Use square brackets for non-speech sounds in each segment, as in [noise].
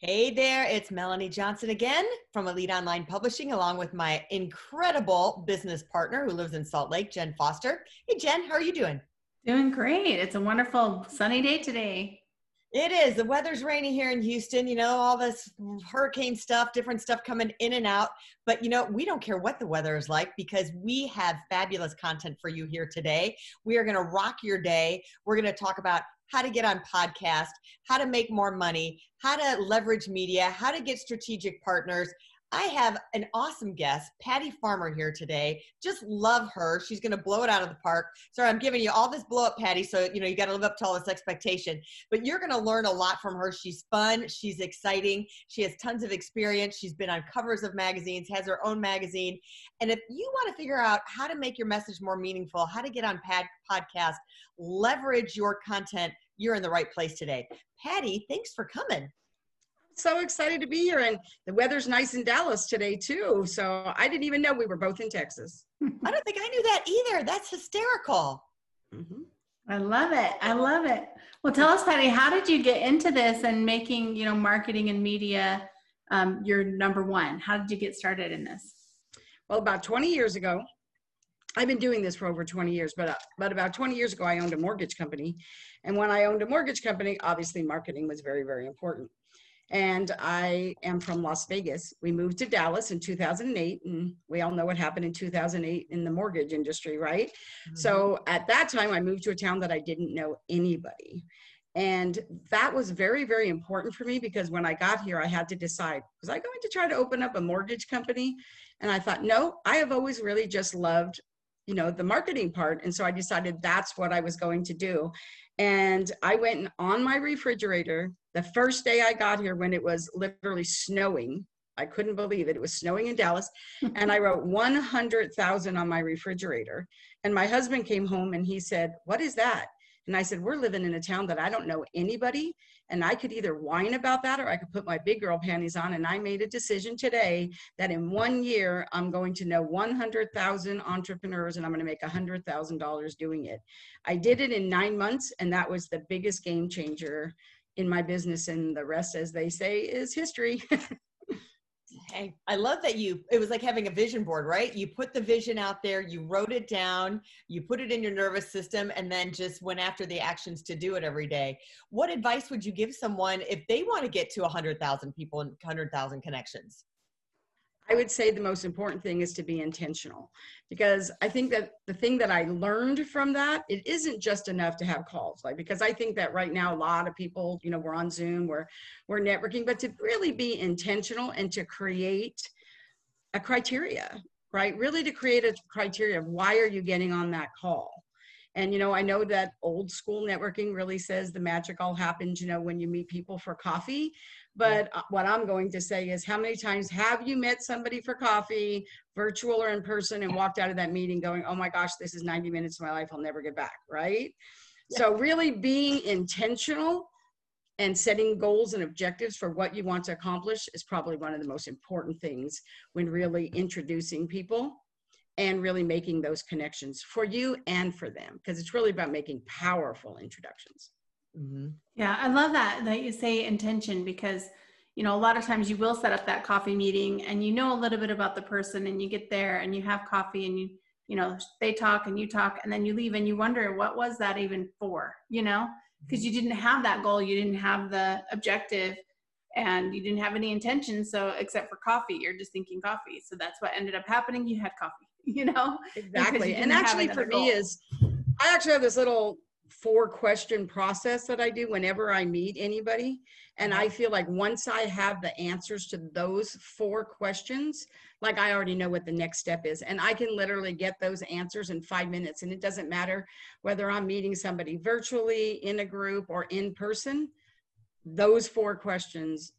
Hey there, it's Melanie Johnson again from Elite Online Publishing, along with my incredible business partner who lives in Salt Lake, Jen Foster. Hey, Jen, how are you doing? Doing great. It's a wonderful sunny day today. It is. The weather's rainy here in Houston, you know, all this hurricane stuff, different stuff coming in and out. But, you know, we don't care what the weather is like because we have fabulous content for you here today. We are going to rock your day. We're going to talk about how to get on podcast, how to make more money, how to leverage media, how to get strategic partners. I have an awesome guest, Patty Farmer, here today. Just love her. She's going to blow it out of the park. Sorry, I'm giving you all this blow up, Patty. So, you know, you got to live up to all this expectation. But you're going to learn a lot from her. She's fun. She's exciting. She has tons of experience. She's been on covers of magazines, has her own magazine. And if you want to figure out how to make your message more meaningful, how to get on pad- podcast, leverage your content, you're in the right place today. Patty, thanks for coming so excited to be here. And the weather's nice in Dallas today, too. So I didn't even know we were both in Texas. [laughs] I don't think I knew that either. That's hysterical. Mm-hmm. I love it. I love it. Well, tell us, Patty, how did you get into this and making, you know, marketing and media um, your number one? How did you get started in this? Well, about 20 years ago, I've been doing this for over 20 years, but uh, but about 20 years ago, I owned a mortgage company, and when I owned a mortgage company, obviously marketing was very very important and I am from Las Vegas. We moved to Dallas in 2008, and we all know what happened in 2008 in the mortgage industry, right? Mm-hmm. So at that time, I moved to a town that I didn't know anybody. And that was very, very important for me because when I got here, I had to decide was I going to try to open up a mortgage company? And I thought, no, I have always really just loved you know the marketing part and so i decided that's what i was going to do and i went on my refrigerator the first day I got here, when it was literally snowing, I couldn't believe it. It was snowing in Dallas. [laughs] and I wrote 100,000 on my refrigerator. And my husband came home and he said, What is that? And I said, We're living in a town that I don't know anybody. And I could either whine about that or I could put my big girl panties on. And I made a decision today that in one year, I'm going to know 100,000 entrepreneurs and I'm going to make $100,000 doing it. I did it in nine months, and that was the biggest game changer in my business. And the rest, as they say, is history. [laughs] Hey, I love that you, it was like having a vision board, right? You put the vision out there, you wrote it down, you put it in your nervous system, and then just went after the actions to do it every day. What advice would you give someone if they want to get to 100,000 people and 100,000 connections? I would say the most important thing is to be intentional because I think that the thing that I learned from that, it isn't just enough to have calls. Like, because I think that right now, a lot of people, you know, we're on Zoom, we're, we're networking, but to really be intentional and to create a criteria, right? Really to create a criteria of why are you getting on that call? And, you know, I know that old school networking really says the magic all happens, you know, when you meet people for coffee. But uh, what I'm going to say is, how many times have you met somebody for coffee, virtual or in person, and walked out of that meeting going, oh my gosh, this is 90 minutes of my life, I'll never get back, right? Yeah. So, really being intentional and setting goals and objectives for what you want to accomplish is probably one of the most important things when really introducing people and really making those connections for you and for them because it's really about making powerful introductions mm-hmm. yeah i love that that you say intention because you know a lot of times you will set up that coffee meeting and you know a little bit about the person and you get there and you have coffee and you you know they talk and you talk and then you leave and you wonder what was that even for you know because mm-hmm. you didn't have that goal you didn't have the objective and you didn't have any intention so except for coffee you're just thinking coffee so that's what ended up happening you had coffee you know exactly and actually for goal. me is i actually have this little four question process that i do whenever i meet anybody and i uh-huh. feel like once i have the answers to those four questions like i already know what the next step is and i can literally get those answers in five minutes and it doesn't matter whether i'm meeting somebody virtually in a group or in person those four questions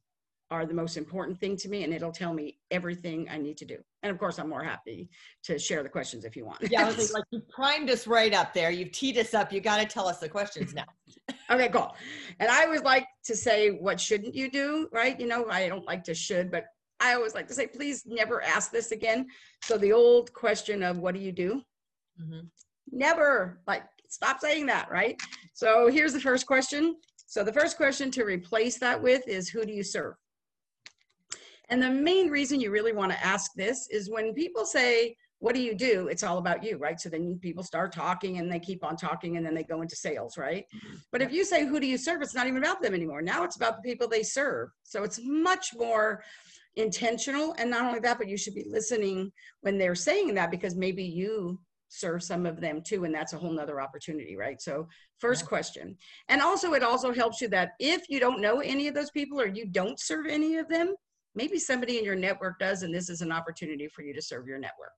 are the most important thing to me and it'll tell me everything I need to do. And of course, I'm more happy to share the questions if you want. Yeah, was [laughs] like, you primed us right up there. You've teed us up. You got to tell us the questions now. [laughs] okay, cool. And I always like to say, what shouldn't you do? Right? You know, I don't like to should, but I always like to say, please never ask this again. So the old question of what do you do? Mm-hmm. Never like stop saying that, right? So here's the first question. So the first question to replace that with is who do you serve? And the main reason you really want to ask this is when people say, what do you do? It's all about you, right? So then people start talking and they keep on talking and then they go into sales, right? Mm-hmm. But if you say, who do you serve? It's not even about them anymore. Now it's about the people they serve. So it's much more intentional. And not only that, but you should be listening when they're saying that because maybe you serve some of them too. And that's a whole nother opportunity, right? So first yeah. question. And also it also helps you that if you don't know any of those people or you don't serve any of them, maybe somebody in your network does, and this is an opportunity for you to serve your network.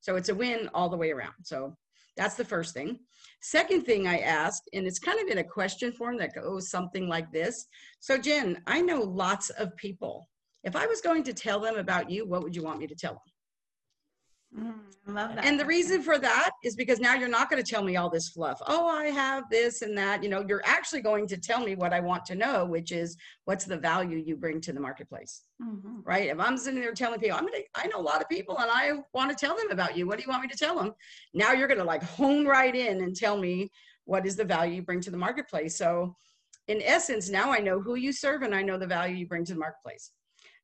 So it's a win all the way around. So that's the first thing. Second thing I asked, and it's kind of in a question form that goes something like this. So Jen, I know lots of people. If I was going to tell them about you, what would you want me to tell them? Mm, love that. And the reason for that is because now you're not going to tell me all this fluff. Oh, I have this and that. You know, you're actually going to tell me what I want to know, which is what's the value you bring to the marketplace. Mm-hmm. Right. If I'm sitting there telling people, I'm going to, I know a lot of people and I want to tell them about you. What do you want me to tell them? Now you're going to like hone right in and tell me what is the value you bring to the marketplace. So, in essence, now I know who you serve and I know the value you bring to the marketplace.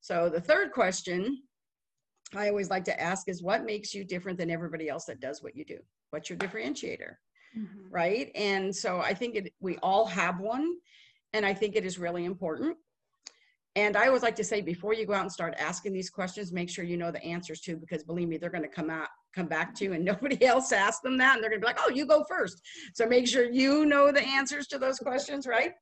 So, the third question I always like to ask is what makes you different than everybody else that does what you do? What's your differentiator? Mm-hmm. Right. And so I think it, we all have one. And I think it is really important. And I always like to say before you go out and start asking these questions, make sure you know the answers too, because believe me, they're going to come out, come back to you, and [laughs] nobody else asked them that, and they're going to be like, "Oh, you go first. So make sure you know the answers to those questions, right?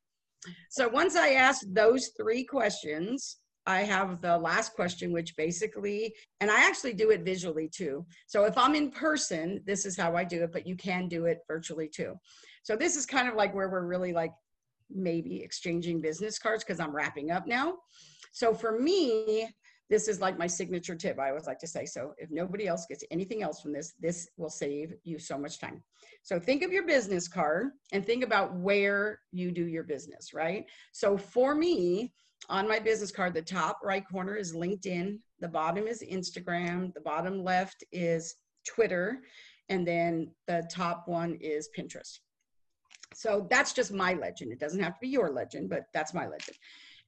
So once I ask those three questions, I have the last question, which basically, and I actually do it visually too. So if I'm in person, this is how I do it, but you can do it virtually too. So this is kind of like where we're really like maybe exchanging business cards because I'm wrapping up now. So for me, this is like my signature tip. I always like to say, so if nobody else gets anything else from this, this will save you so much time. So think of your business card and think about where you do your business, right? So for me, on my business card, the top right corner is LinkedIn, the bottom is Instagram, the bottom left is Twitter, and then the top one is Pinterest. So that's just my legend. It doesn't have to be your legend, but that's my legend.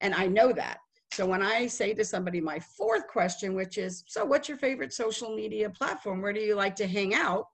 And I know that. So when I say to somebody my fourth question, which is, so what's your favorite social media platform? Where do you like to hang out?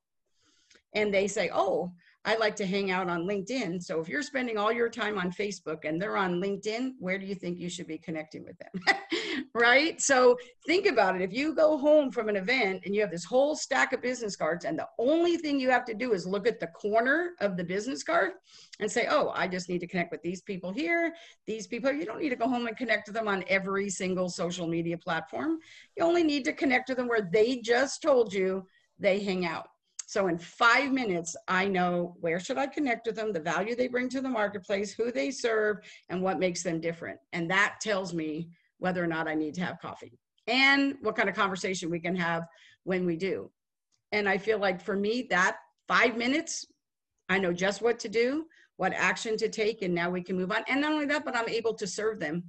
And they say, oh, I like to hang out on LinkedIn. So if you're spending all your time on Facebook and they're on LinkedIn, where do you think you should be connecting with them? [laughs] right? So think about it. If you go home from an event and you have this whole stack of business cards, and the only thing you have to do is look at the corner of the business card and say, oh, I just need to connect with these people here, these people. You don't need to go home and connect to them on every single social media platform. You only need to connect to them where they just told you they hang out. So in five minutes, I know where should I connect with them, the value they bring to the marketplace, who they serve, and what makes them different. And that tells me whether or not I need to have coffee and what kind of conversation we can have when we do. And I feel like for me, that five minutes, I know just what to do, what action to take, and now we can move on. And not only that, but I'm able to serve them.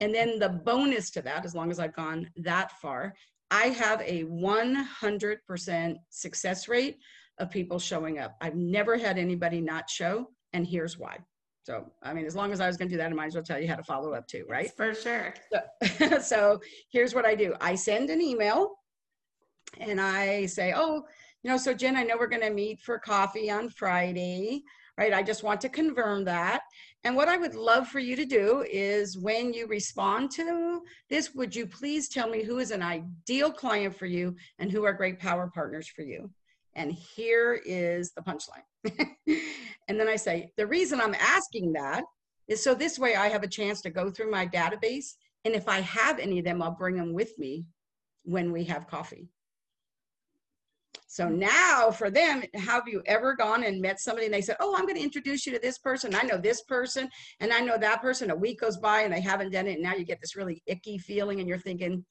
And then the bonus to that, as long as I've gone that far, I have a 100% success rate of people showing up. I've never had anybody not show, and here's why. So, I mean, as long as I was going to do that, I might as well tell you how to follow up too, right? For sure. So, [laughs] so here's what I do I send an email and I say, oh, you know, so Jen, I know we're going to meet for coffee on Friday right? I just want to confirm that. And what I would love for you to do is when you respond to this, would you please tell me who is an ideal client for you and who are great power partners for you? And here is the punchline. [laughs] and then I say, the reason I'm asking that is so this way I have a chance to go through my database. And if I have any of them, I'll bring them with me when we have coffee. So mm-hmm. now for them, have you ever gone and met somebody and they said, Oh, I'm going to introduce you to this person. I know this person and I know that person. A week goes by and they haven't done it. And now you get this really icky feeling and you're thinking,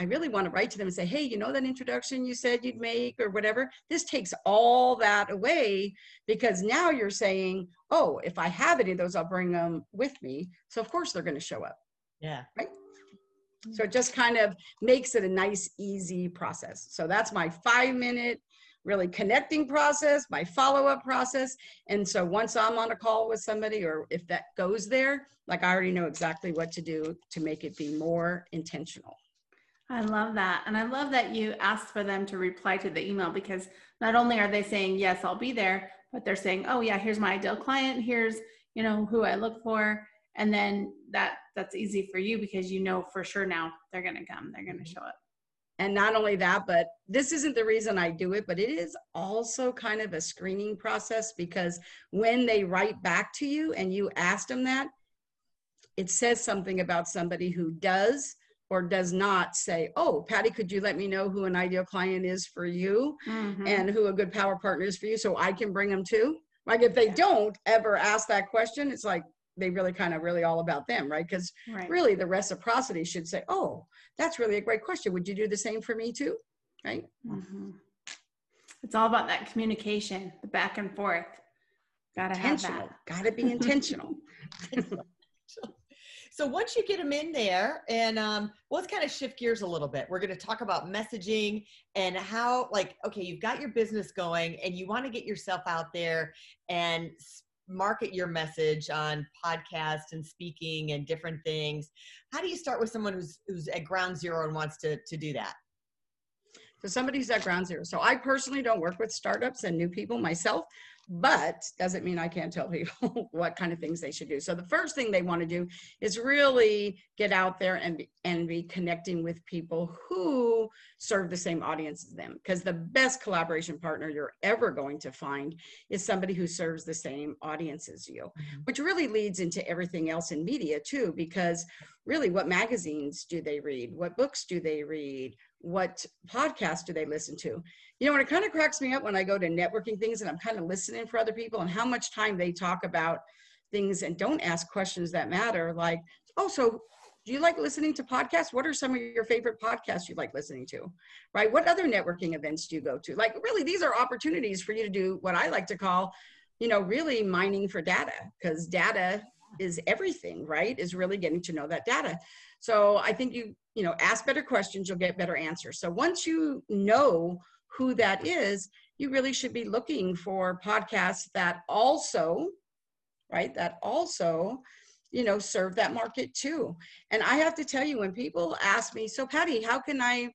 I really want to write to them and say, Hey, you know that introduction you said you'd make or whatever? This takes all that away because now you're saying, Oh, if I have any of those, I'll bring them with me. So of course they're going to show up. Yeah. Right. So it just kind of makes it a nice, easy process. So that's my five minute, really connecting process, my follow up process. And so once I'm on a call with somebody, or if that goes there, like I already know exactly what to do to make it be more intentional. I love that. And I love that you asked for them to reply to the email because not only are they saying, yes, I'll be there, but they're saying, oh, yeah, here's my ideal client. Here's, you know, who I look for and then that that's easy for you because you know for sure now they're going to come they're going to show up. And not only that but this isn't the reason i do it but it is also kind of a screening process because when they write back to you and you asked them that it says something about somebody who does or does not say oh patty could you let me know who an ideal client is for you mm-hmm. and who a good power partner is for you so i can bring them too? Like if they don't ever ask that question it's like they really kind of really all about them, right? Because right. really the reciprocity should say, oh, that's really a great question. Would you do the same for me too? Right? Mm-hmm. It's all about that communication, the back and forth. Gotta have that. Gotta be intentional. [laughs] so once you get them in there and um, let's kind of shift gears a little bit we're going to talk about messaging and how like okay you've got your business going and you want to get yourself out there and market your message on podcast and speaking and different things. How do you start with someone who's who's at ground zero and wants to to do that? So somebody's at ground zero. So i personally don't work with startups and new people myself but doesn't mean I can't tell people [laughs] what kind of things they should do. So the first thing they want to do is really get out there and be, and be connecting with people who serve the same audience as them. Because the best collaboration partner you're ever going to find is somebody who serves the same audience as you, mm-hmm. which really leads into everything else in media too. Because really, what magazines do they read? What books do they read? What podcasts do they listen to? You know, when it kind of cracks me up when I go to networking things and I'm kind of listening for other people and how much time they talk about things and don't ask questions that matter. Like, oh, so do you like listening to podcasts? What are some of your favorite podcasts you like listening to? Right? What other networking events do you go to? Like, really, these are opportunities for you to do what I like to call, you know, really mining for data because data is everything, right? Is really getting to know that data. So I think you, you know, ask better questions, you'll get better answers. So once you know who that is, you really should be looking for podcasts that also, right, that also, you know, serve that market too. And I have to tell you, when people ask me, so Patty, how can I,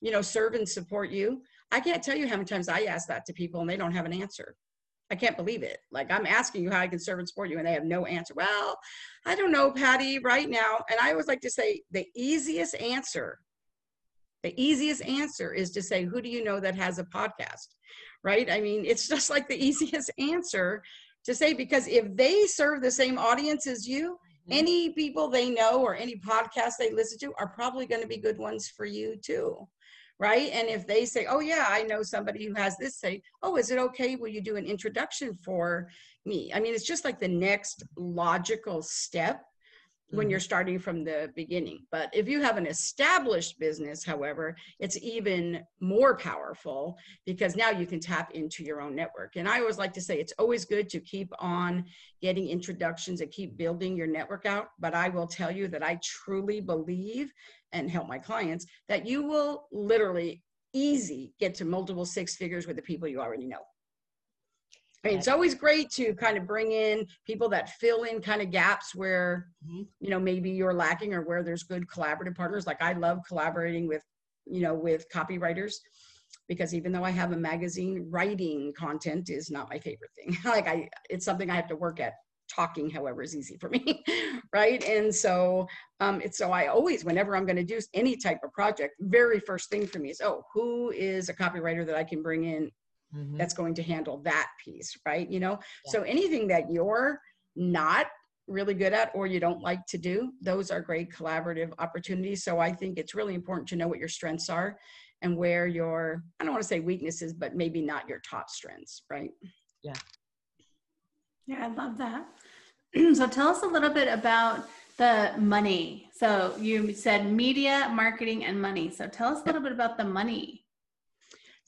you know, serve and support you? I can't tell you how many times I ask that to people and they don't have an answer. I can't believe it. Like I'm asking you how I can serve and support you, and they have no answer. Well, I don't know, Patty, right now. And I always like to say the easiest answer the easiest answer is to say, Who do you know that has a podcast? Right? I mean, it's just like the [laughs] easiest answer to say, because if they serve the same audience as you, mm-hmm. any people they know or any podcast they listen to are probably going to be good ones for you too. Right. And if they say, Oh, yeah, I know somebody who has this, say, Oh, is it okay? Will you do an introduction for me? I mean, it's just like the next logical step when mm-hmm. you're starting from the beginning. But if you have an established business, however, it's even more powerful because now you can tap into your own network. And I always like to say it's always good to keep on getting introductions and keep building your network out. But I will tell you that I truly believe and help my clients that you will literally easy get to multiple six figures with the people you already know. It's always great to kind of bring in people that fill in kind of gaps where, mm-hmm. you know, maybe you're lacking or where there's good collaborative partners. Like I love collaborating with, you know, with copywriters because even though I have a magazine, writing content is not my favorite thing. [laughs] like I, it's something I have to work at. Talking, however, is easy for me, [laughs] right? And so, um, it's so I always, whenever I'm going to do any type of project, very first thing for me is, oh, who is a copywriter that I can bring in mm-hmm. that's going to handle that piece, right? You know, yeah. so anything that you're not really good at or you don't like to do, those are great collaborative opportunities. So I think it's really important to know what your strengths are and where your, I don't want to say weaknesses, but maybe not your top strengths, right? Yeah. Yeah, I love that. [clears throat] so tell us a little bit about the money. So you said media, marketing, and money. So tell us a little bit about the money.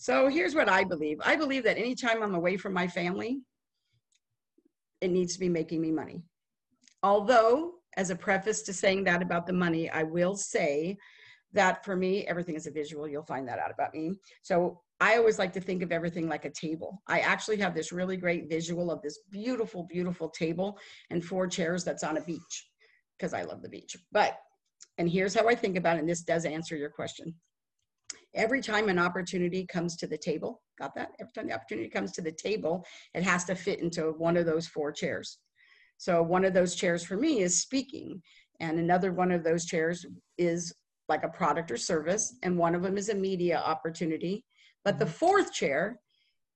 So here's what I believe. I believe that anytime I'm away from my family, it needs to be making me money. Although, as a preface to saying that about the money, I will say that for me, everything is a visual. You'll find that out about me. So I always like to think of everything like a table. I actually have this really great visual of this beautiful, beautiful table and four chairs that's on a beach because I love the beach. But, and here's how I think about it, and this does answer your question. Every time an opportunity comes to the table, got that? Every time the opportunity comes to the table, it has to fit into one of those four chairs. So one of those chairs for me is speaking, and another one of those chairs is like a product or service, and one of them is a media opportunity. But the mm-hmm. fourth chair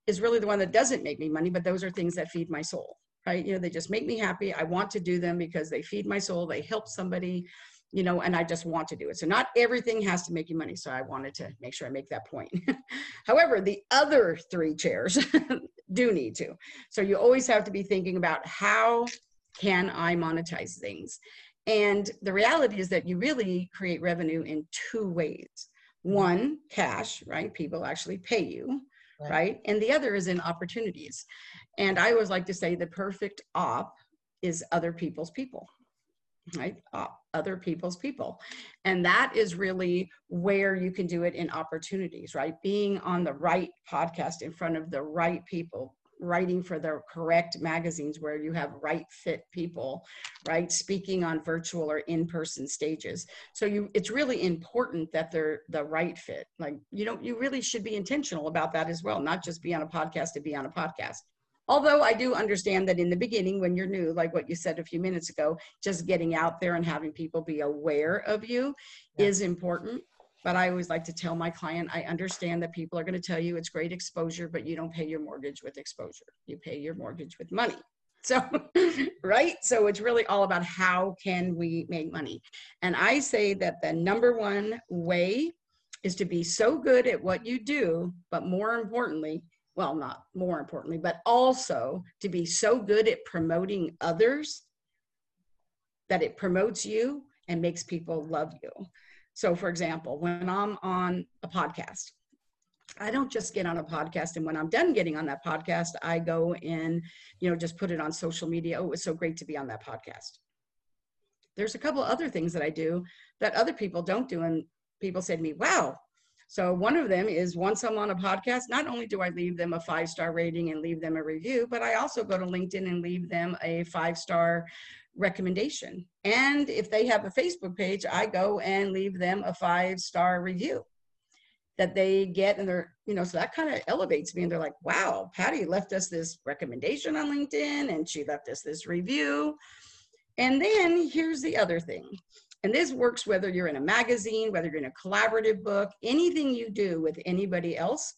is really the one that doesn't make me money, but those are things that feed my soul, right? You know, they just make me happy. I want to do them because they feed my soul, they help somebody, you know, and I just want to do it. So not everything has to make you money. So I wanted to make sure I make that point. [laughs] However, the other three chairs [laughs] do need to. So you always have to be thinking about how can I monetize things? And the reality is that you really create revenue in two ways. One, cash, right? People actually pay you, right? right? And the other is in opportunities. And I always like to say the perfect op is other people's people right uh, other people's people. And that is really where you can do it in opportunities right? Being on the right podcast in front of the right people writing for the correct magazines where you have right fit people right? Speaking on virtual or in-person stages. So you it's really important that they're the right fit. Like you know you really should be intentional about that as well not just be on a podcast to be on a podcast Although I do understand that in the beginning, when you're new, like what you said a few minutes ago, just getting out there and having people be aware of you yeah. is important. But I always like to tell my client, I understand that people are going to tell you it's great exposure, but you don't pay your mortgage with exposure. You pay your mortgage with money. So, [laughs] right? So it's really all about how can we make money. And I say that the number one way is to be so good at what you do, but more importantly, well, not more importantly, but also to be so good at promoting others that it promotes you and makes people love you. So, for example, when I'm on a podcast, I don't just get on a podcast and when I'm done getting on that podcast, I go and, you know, just put it on social media. Oh, it was so great to be on that podcast. There's a couple other things that I do that other people don't do. And people say to me, wow, so one of them is once I'm on a podcast, not only do I leave them a five star rating and leave them a review, but I also go to LinkedIn and leave them a five star recommendation. And if they have a Facebook page, I go and leave them a five star review that they get and they're you know so that kind of elevates me and they're like wow patty left us this recommendation on linkedin and she left us this review. And then here's the other thing and this works whether you're in a magazine, whether you're in a collaborative book, anything you do with anybody else.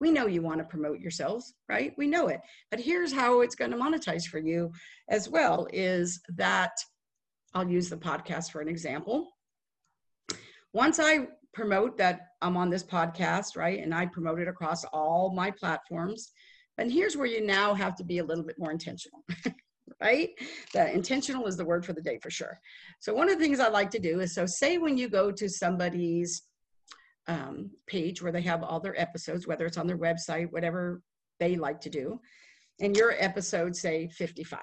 We know you want to promote yourselves, right? We know it. But here's how it's going to monetize for you as well is that I'll use the podcast for an example. Once I promote that I'm on this podcast, right? And I promote it across all my platforms. And here's where you now have to be a little bit more intentional. [laughs] right? The intentional is the word for the day for sure. So one of the things I like to do is, so say when you go to somebody's um, page where they have all their episodes, whether it's on their website, whatever they like to do, and your episode say 55,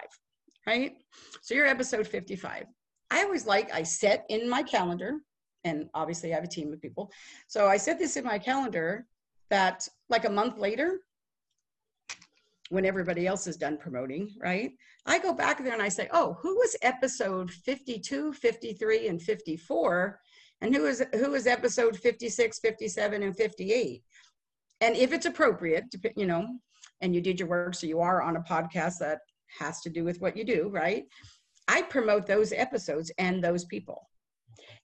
right? So your episode 55. I always like, I set in my calendar, and obviously I have a team of people. So I set this in my calendar that like a month later, when everybody else is done promoting, right? I go back there and I say, oh, who was episode 52, 53, and 54? And who is who is episode 56, 57, and 58? And if it's appropriate, you know, and you did your work, so you are on a podcast that has to do with what you do, right? I promote those episodes and those people.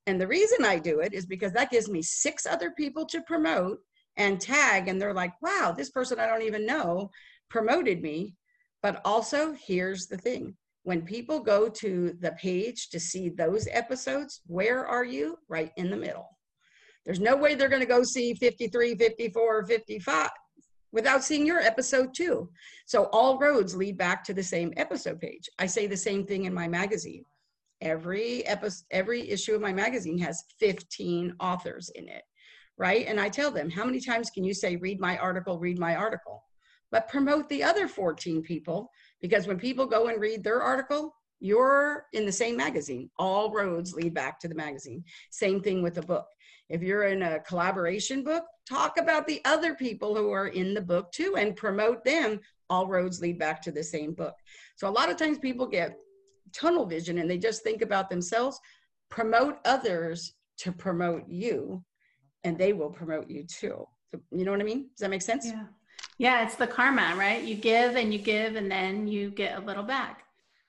And the reason I do it is because that gives me six other people to promote and tag, and they're like, wow, this person I don't even know promoted me. But also, here's the thing when people go to the page to see those episodes, where are you? Right in the middle. There's no way they're going to go see 53, 54, 55 without seeing your episode too. So all roads lead back to the same episode page. I say the same thing in my magazine. Every episode, every issue of my magazine has 15 authors in it, right? And I tell them, how many times can you say, read my article, read my article? But promote the other 14 people because when people go and read their article, you're in the same magazine. All roads lead back to the magazine. Same thing with a book. If you're in a collaboration book, talk about the other people who are in the book too and promote them. All roads lead back to the same book. So a lot of times people get tunnel vision and they just think about themselves. Promote others to promote you, and they will promote you too. You know what I mean? Does that make sense? Yeah. Yeah, it's the karma, right? You give and you give, and then you get a little back.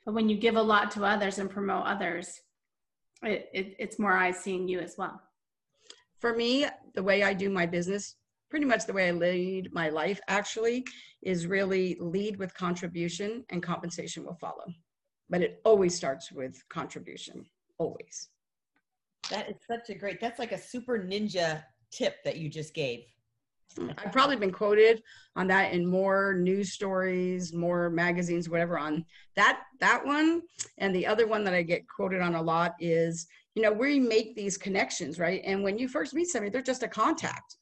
But when you give a lot to others and promote others, it, it, it's more eyes seeing you as well for me, the way I do my business, pretty much the way I lead my life actually, is really lead with contribution and compensation will follow. But it always starts with contribution, always. That is such a great, that's like a super ninja tip that you just gave. I've probably been quoted on that in more news stories, more magazines, whatever on that that one. And the other one that I get quoted on a lot is you know, we make these connections, right? And when you first meet somebody, they're just a contact.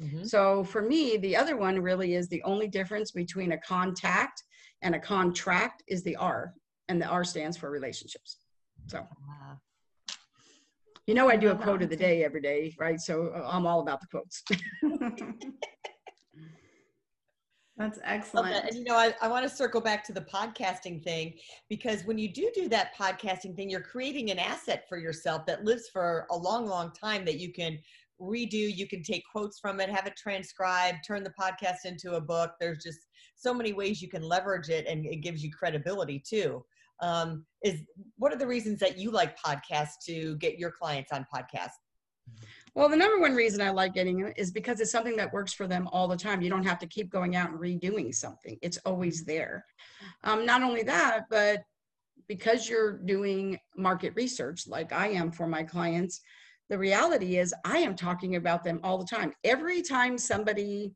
Mm-hmm. So for me, the other one really is the only difference between a contact and a contract is the R, and the R stands for relationships. So. You know, I do a quote of the day every day, right? So uh, I'm all about the quotes. [laughs] That's excellent. And you know, I, I want to circle back to the podcasting thing because when you do do that podcasting thing, you're creating an asset for yourself that lives for a long, long time that you can redo. You can take quotes from it, have it transcribed, turn the podcast into a book. There's just so many ways you can leverage it, and it gives you credibility too. Um, is what are the reasons that you like podcasts to get your clients on podcasts? Well, the number one reason I like getting it is because it's something that works for them all the time. You don't have to keep going out and redoing something, it's always there. Um, not only that, but because you're doing market research like I am for my clients, the reality is I am talking about them all the time. Every time somebody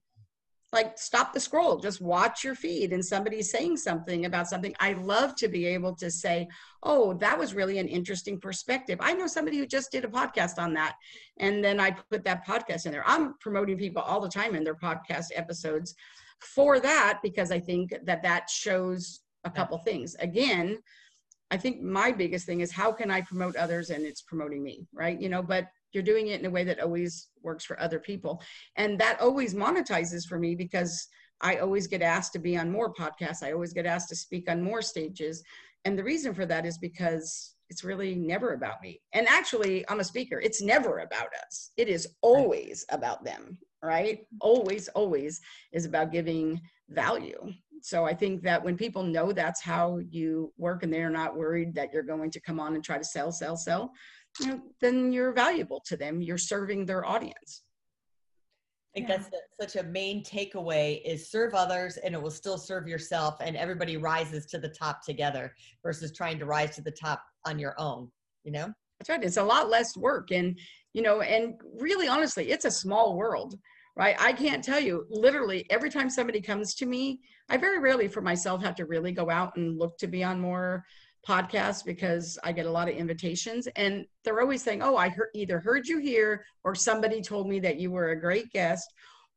like stop the scroll just watch your feed and somebody's saying something about something. I love to be able to say oh that was really an interesting perspective. I know somebody who just did a podcast on that and then i put that podcast in there. I'm promoting people all the time in their podcast episodes for that because i think that that shows a couple things. Again i think my biggest thing is how can i promote others and it's promoting me right? You know but you're doing it in a way that always works for other people. And that always monetizes for me because i always get asked to be on more podcasts. I always get asked to speak on more stages. And the reason for that is because it's really never about me. And actually i'm a speaker. It's never about us. It is always about them right? Always always is about giving value. So i think that when people know that's how you work and they're not worried that you're going to come on and try to sell sell sell you know, then you're valuable to them. You're serving their audience. I think yeah. that's such a main takeaway is serve others and it will still serve yourself and everybody rises to the top together versus trying to rise to the top on your own, you know? That's right. It's a lot less work and you know, and really honestly, it's a small world, right? I can't tell you literally every time somebody comes to me, I very rarely for myself have to really go out and look to be on more podcast because I get a lot of invitations and they're always saying, Oh, I heard, either heard you here or somebody told me that you were a great guest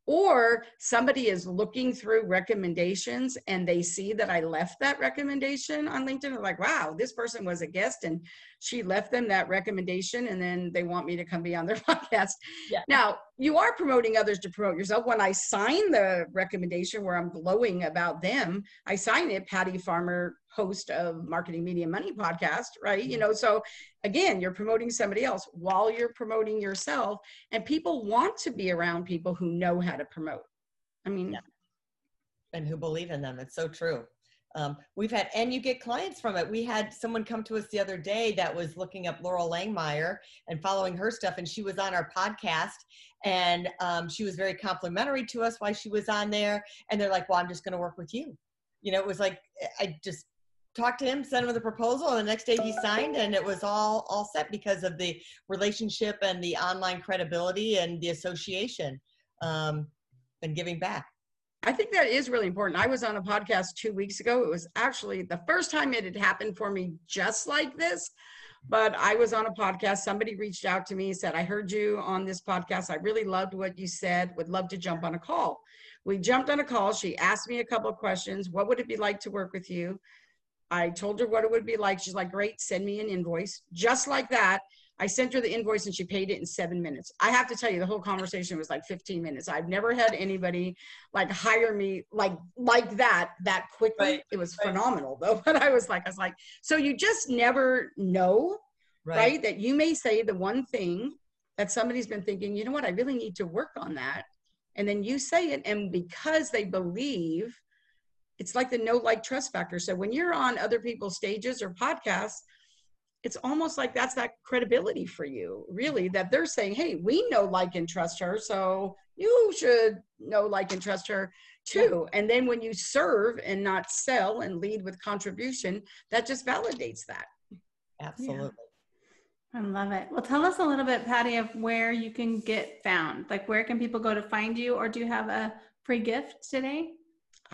or somebody is looking through recommendations and they see that I left that recommendation on LinkedIn. They're like, wow, this person was a guest and she left them that recommendation and then they want me to come be on their [laughs] podcast. Yeah. Now, you are promoting others to promote yourself. When I sign the recommendation where I'm glowing about them, I sign it Patty Farmer host of Marketing Media Money podcast, right? You know, so again, you're promoting somebody else while you're promoting yourself, and people want to be around people who know how to promote. I mean, yeah. and who believe in them. It's so true. Um, we've had, and you get clients from it. We had someone come to us the other day that was looking up Loral Langemeier and following her stuff, and she was on our podcast, and um, she was very complimentary to us while she was on there. And they're like, "Well, I'm just going to work with you." You know, it was like I just talked to him, sent him the proposal, and the next day he signed, and it was all all set because of the relationship and the online credibility and the association um, and giving back. I think that is really important. I was on a podcast two weeks ago. It was actually the first time it had happened for me just like this. But I was on a podcast. Somebody reached out to me, said, I heard you on this podcast. I really loved what you said. Would love to jump on a call. We jumped on a call. She asked me a couple of questions. What would it be like to work with you? I told her what it would be like. She's like, Great, send me an invoice. Just like that. I sent her the invoice and she paid it in seven minutes. I have to tell you, the whole conversation was like 15 minutes. I've never had anybody like hire me like like that that quickly. Right. It was Right. phenomenal though. [laughs] But I was like, I was like, so you just never know, right? That you may say the one thing that somebody's been thinking, you know what, I really need to work on that. And then you say it, and because they believe, it's like the know like trust factor. So when you're on other people's stages or podcasts, it's almost like that's that credibility for you, really, that they're saying, hey, we know, like, and trust her. So you should know, like, and trust her too. And then when you serve and not sell and lead with contribution, that just validates that. Absolutely. I love it. Well, tell us a little bit, Patty, of where you can get found. Like, where can people go to find you, or do you have a free gift today?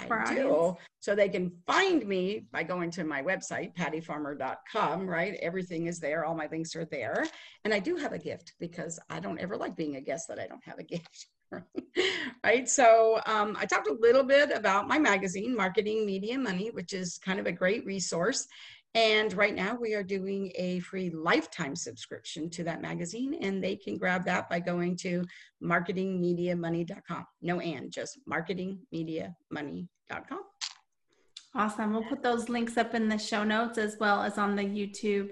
For I do. So they can find me by going to my website, pattyfarmer.com, right? Everything is there. All my links are there. And I do have a gift because I don't ever like being a guest that I don't have a gift. [laughs] right. So um, I talked a little bit about my magazine, Marketing Media Money, which is kind of a great resource. And right now we are doing a free lifetime subscription to that magazine, and they can grab that by going to marketingmediamoney.com. No and, just marketingmediamoney.com. Awesome. We'll put those links up in the show notes as well as on the YouTube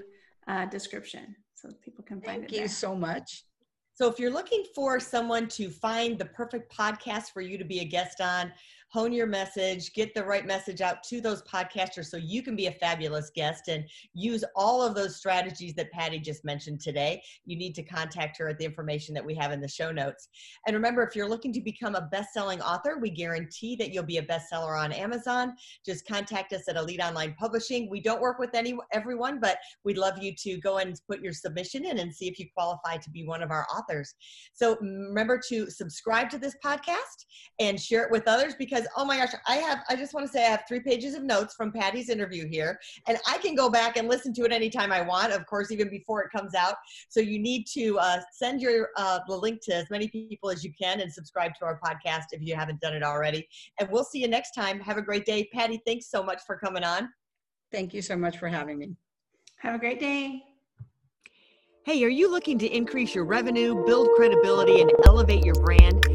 uh, description so people can find Thank it Thank you so much. So if you're looking for someone to find the perfect podcast for you to be a guest on, hone your message, get the right message out to those podcasters so you can be a fabulous guest and use all of those strategies that Patty just mentioned today. You need to contact her at the information that we have in the show notes. And remember, if you're looking to become a best-selling author, we guarantee that you'll be a bestseller on Amazon. Just contact us at Elite Online Publishing. We don't work with any everyone, but we'd love you to go and put your submission in and see if you qualify to be one of our authors. So remember to subscribe to this podcast and share it with others because oh my gosh, I have I just want to say I have three pages of notes from Patty's interview here, and I can go back and listen to it anytime I want. Of course, even before it comes out. So you need to uh, send your uh, the link to as many people as you can and subscribe to our podcast if you haven't done it already. And we'll see you next time. Have a great day, Patty. Thanks so much for coming on. Thank you so much for having me. Have a great day. Hey, are you looking to increase your revenue, build credibility, and elevate your brand?